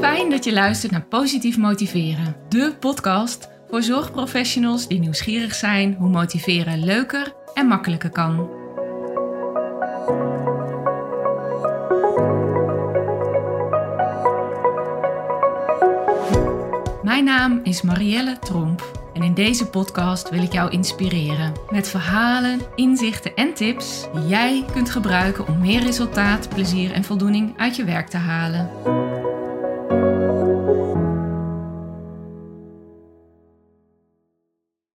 Fijn dat je luistert naar Positief Motiveren, de podcast voor zorgprofessionals die nieuwsgierig zijn hoe motiveren leuker en makkelijker kan. Mijn naam is Marielle Tromp en in deze podcast wil ik jou inspireren met verhalen, inzichten en tips die jij kunt gebruiken om meer resultaat, plezier en voldoening uit je werk te halen.